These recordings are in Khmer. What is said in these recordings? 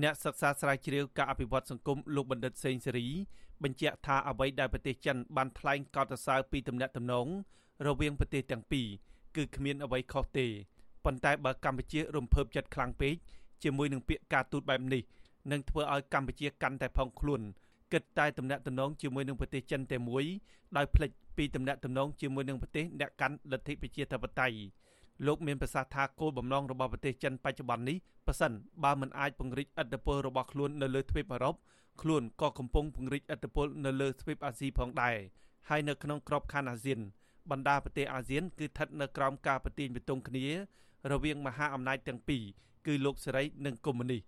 អ្នកសិក្សាស្រាវជ្រាវការអភិវឌ្ឍសង្គមលោកបណ្ឌិតសេងសេរីបញ្ជាក់ថាអ្វីដែលប្រទេសចិនបានថ្លែងកោតសរសើរពីទំនាក់ទំនងរវាងប្រទេសទាំងពីរគឺគ្មានអ្វីខុសទេប៉ុន្តែបើកម្ពុជារំភើបចិត្តខ្លាំងពេកជាមួយនឹងពាក្យការទូតបែបនេះនឹងធ្វើឲ្យកម្ពុជាកាន់តែផុងខ្លួនគិតតែទំនាក់ទំនងជាមួយនឹងប្រទេសចិនតែមួយដោយភ្លេចពីទំនាក់ទំនងជាមួយនឹងប្រទេសអ្នកកាន់លទ្ធិប្រជាធិបតេយ្យ លោកមានប្រសាសន៍ថាគោលបំណងរបស់ប្រទេសចិនបច្ចុប្បន្ននេះប៉ះសិនបើមិនអាចពង្រីកឥទ្ធិពលរបស់ខ្លួននៅលើទ្វីបអឺរ៉ុបខ្លួនក៏កំពុងពង្រីកឥទ្ធិពលនៅលើទ្វីបអាស៊ីផងដែរហើយនៅក្នុងក្របខ័ណ្ឌអាស៊ានបណ្ដាប្រទេសអាស៊ានគឺស្ថិតនៅក្រោមការប្រទាញបទងគ្នា រវាងមហាអំណាចទាំងពីរគឺលោកសេរីនិងកុម្មុយនីស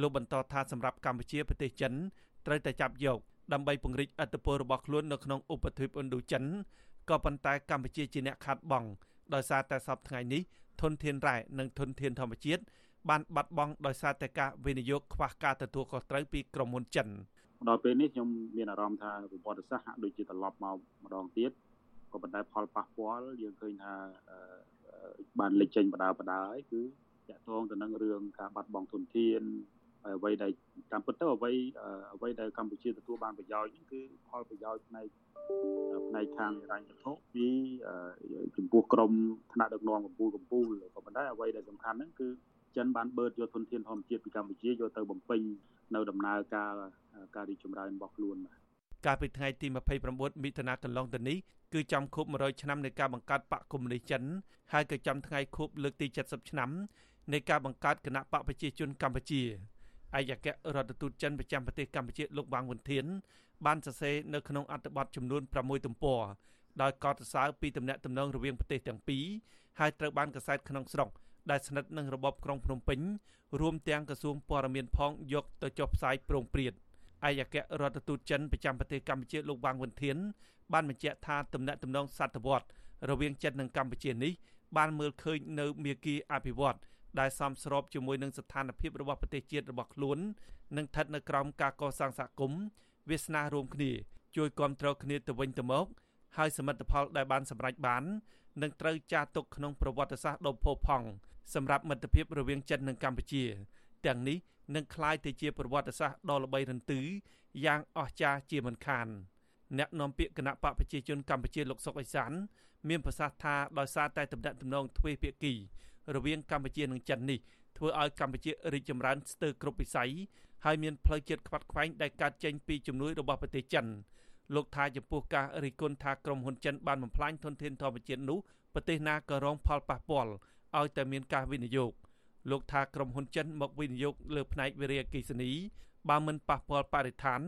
លោកបន្តថាសម្រាប់កម្ពុជាប្រទេសចិនត្រូវតែចាប់យកដើម្បីពង្រីកឥទ្ធិពលរបស់ខ្លួននៅក្នុងឧបទ្វីបឥណ្ឌូចិនក៏ប៉ុន្តែកម្ពុជាជាអ្នកខាត់បង ដោយសារតែសពថ្ងៃនេះធនធានរ៉ែនិងធនធានធម្មជាតិបានបាត់បង់ដោយសារតែការវិនិយោគខ្វះការទទួលខុសត្រូវពីក្រុមហ៊ុនចិនដល់ពេលនេះខ្ញុំមានអារម្មណ៍ថាប្រវត្តិសាស្ត្រហាក់ដូចជាត្រឡប់មកម្ដងទៀតក៏ប៉ុន្តែផលប៉ះពាល់យើងឃើញថាបានលេចចេញបដាបដាហើយគឺតកតងទៅនឹងរឿងការបាត់បង់ធនធានហើយ អ្វីដែលតាមពិតទៅអ្វីអ្វីដែលកម្ពុជាទទួលបានប្រយោជន៍គឺផលប្រយោជន៍ផ្នែកផ្នែកខាងហិរញ្ញវត្ថុពីចំពោះក្រមថ្នាក់ដឹកនាំកម្ពុជាកម្ពុជាក៏ប៉ុន្តែអ្វីដែលសំខាន់ហ្នឹងគឺចិនបានបឺតយកធនធានធម្មជាតិពីកម្ពុជាយកទៅបំពេញនៅដំណើរការការរីកចម្រើនរបស់ខ្លួនបាទកាលពីថ្ងៃទី29មិថុនាកន្លងទៅនេះគឺចំខួប100ឆ្នាំនៃការបង្កើតបកកុម្មុយនីសចិនហើយក៏ចំថ្ងៃខួបលើកទី70ឆ្នាំនៃការបង្កើតគណៈបកប្រជាជនកម្ពុជា ឯកអគ្គរដ្ឋទូតចិនប្រចាំប្រទេសកម្ពុជាលោកវ៉ាងវុនធាន បានសរសេរនៅក្នុងអត្ថបទចំនួន6ទំព័រដោយកត់សរសើរពីទំនាក់ទំនងរវាងប្រទេសទាំងពីរហើយត្រូវបានកសែតក្នុងស្រុកដែលស្និទ្ធនឹងរបបក្រុងភ្នំពេញរួមទាំងក្រសួងព័ត៌មានផងយកទៅចុះផ្សាយប្រងព្រាតឯកអគ្គរដ្ឋទូតចិនប្រចាំប្រទេសកម្ពុជាលោកវ៉ាងវុនធាន បានបញ្ជាក់ថាទំនាក់ទំនងសតវត្សរវាងចិននិងកម្ពុជានេះបានមើលឃើញនៅមាគ៌ាអភិវឌ្ឍ ដែលសមស្របជាមួយនឹងស្ថានភាពរបស់ប្រទេសជាតិរបស់ខ្លួននិងស្ថិតនៅក្រោមការកសាងសហគមន៍វាសនារួមគ្នា ជួយគ្រប់គ្រងគ្នាទៅវិញទៅមកហើយសមិទ្ធផលដែលបានសម្រេចបាននឹងត្រូវចារទុកក្នុងប្រវត្តិសាស្ត្រដ៏ផូរផង់សម្រាប់មិត្តភាពរវាងចិននិងកម្ពុជា ទាំងនេះនឹងក្លាយទៅជាប្រវត្តិសាស្ត្រដ៏ល្បីរន្ទឺយ៉ាងអស្ចារ្យជាមិនខានអ្នកនាំពាក្យគណៈបកប្រជាជនកម្ពុជាលោកសុកអេសានមានប្រសាសន៍ថាដោយសារតែតំណែងទំនងទ្វេភាគី រវាងកម្ពុជានិងចិននេះធ្វើឲ្យកម្ពុជារីកចម្រើនស្ទើរគ្រប់វិស័យហើយមានផ្លូវជាតិខ្វាត់ខ្វែងដែលកើតចេញពីជំនួយរបស់ប្រទេសចិនលោកថាចំពោះការរិះគន់ថាក្រុមហ៊ុនចិនបានបំផ្លាញធនធានធម្មជាតិនោះប្រទេសណាក៏រងផលប៉ះពាល់ឲ្យតែមានការវិនិយោគលោកថាក្រុមហ៊ុនចិនមកវិនិយោគលើផ្នែកវិរិយអកិសនីបើមិនប៉ះពាល់បរិស្ថាន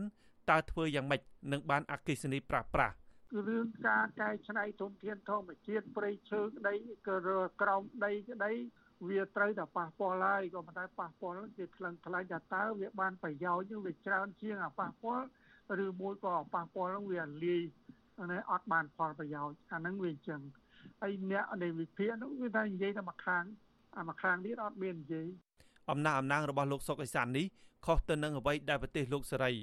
តើធ្វើយ៉ាងម៉េចនឹងបានអកិសនីប្រាស្រ័យគឺ រឿងការកែច្នៃធនធានធម្មជាតិព្រៃឈើក្តីក៏ក្រោមដីក្តីវាត្រូវតែប៉ះពាល់ហើយក៏ប៉ុន្តែប៉ះពាល់គេថ្លឹងថ្លែងថាតើវាបានប្រយោជន៍នឹងវាច្រើនជាងអាប៉ះពាល់ឬមួយក៏ប៉ះពាល់នឹងវាលាយនេះអត់បានផលប្រយោជន៍អាហ្នឹងវាអញ្ចឹងហើយអ្នកនៃវិភាគនោះវាតែនិយាយតែមួយខាងអាមួយខាងទៀតអត់មាននិយាយអំណាចអំណាងរបស់លោកសុកអេសាននេះខុសទៅនឹងអ្វីដែលប្រទេសលោកសេរី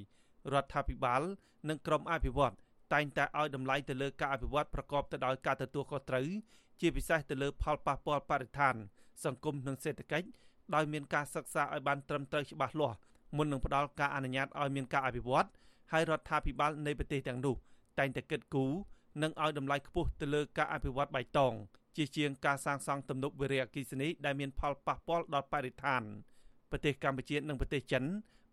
រដ្ឋាភិបាល និងក្រមអភិវឌ្ឍ តែងតែឲ្យតម្លៃទៅលើការអភិវឌ្ឍប្រកបទៅដោយការទទួលខុសត្រូវជាពិសេសទៅលើផលប៉ះពាល់បរិស្ថាន សង្គមនិងសេដ្ឋកិច្ចដោយមានការសិក្សាឲ្យបានត្រឹមត្រូវច្បាស់លាស់មុននឹងផ្ដល់ការអនុញ្ញាតឲ្យមានការអភិវឌ្ឍហើយរដ្ឋាភិបាលនៃប្រទេសទាំងនោះតែងតែគិតគូរនិងឲ្យតម្លៃខ្ពស់ទៅលើការអភិវឌ្ឍបៃតងជាជាងការសាងសង់ទំនប់វារីអគ្គិសនីដែលមានផលប៉ះពាល់ដល់បរិស្ថានប្រទេសកម្ពុជានិងប្រទេសចិន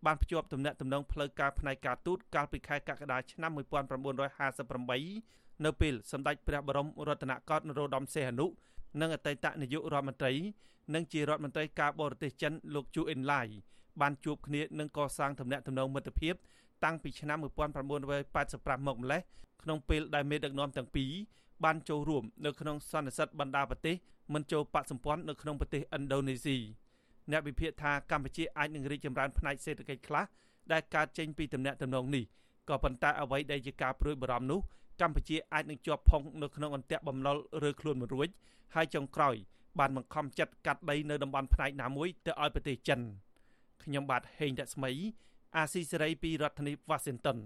បានភ្ជាប់ទំនាក់ទំនងផ្លូវការផ្នែកការទូតកាលពីខែកក្កដាឆ្នាំ1958នៅពេលសម្ដេចព្រះបរមរតនកោដ្ឋនរោត្តមសីហនុនិងអតីតនាយករដ្ឋមន្ត្រីនិងជារដ្ឋមន្ត្រីការបរទេសចិនលោកជូអ៊ិនឡាយបានជួបគ្នានិងកសាងទំនាក់ទំនងមិត្តភាពតាំងពីឆ្នាំ1985មកម្លេះក្នុងពេលដែលមេដឹកនាំទាំងពីរបានចូលរួមនៅក្នុងសន្និសីទបណ្ដាប្រទេសមិនចូលបកសម្ព័ន្ធនៅក្នុងប្រទេសឥណ្ឌូនេស៊ី អ្នកវិភាគថាកម្ពុជាអាចនឹងរីកចម្រើនផ្នែកសេដ្ឋកិច្ចខ្លះដែលកើតចេញពីទំនាក់ទំនងនេះក៏ប៉ុន្តែអ្វីដែលជាការព្រួយបារម្ភនោះកម្ពុជាអាចនឹងជាប់ផុងនៅក្នុងអន្ទាក់បំណុលរើខ្លួនមិនរួចហើយចុងក្រោយបានបង្ខំចិត្តកាត់ដីនៅតំបន់ផ្នែកណាមួយទៅឲ្យប្រទេសចិនខ្ញុំបាទហេងរស្មី អាស៊ីសេរីពីរដ្ឋធានី Washington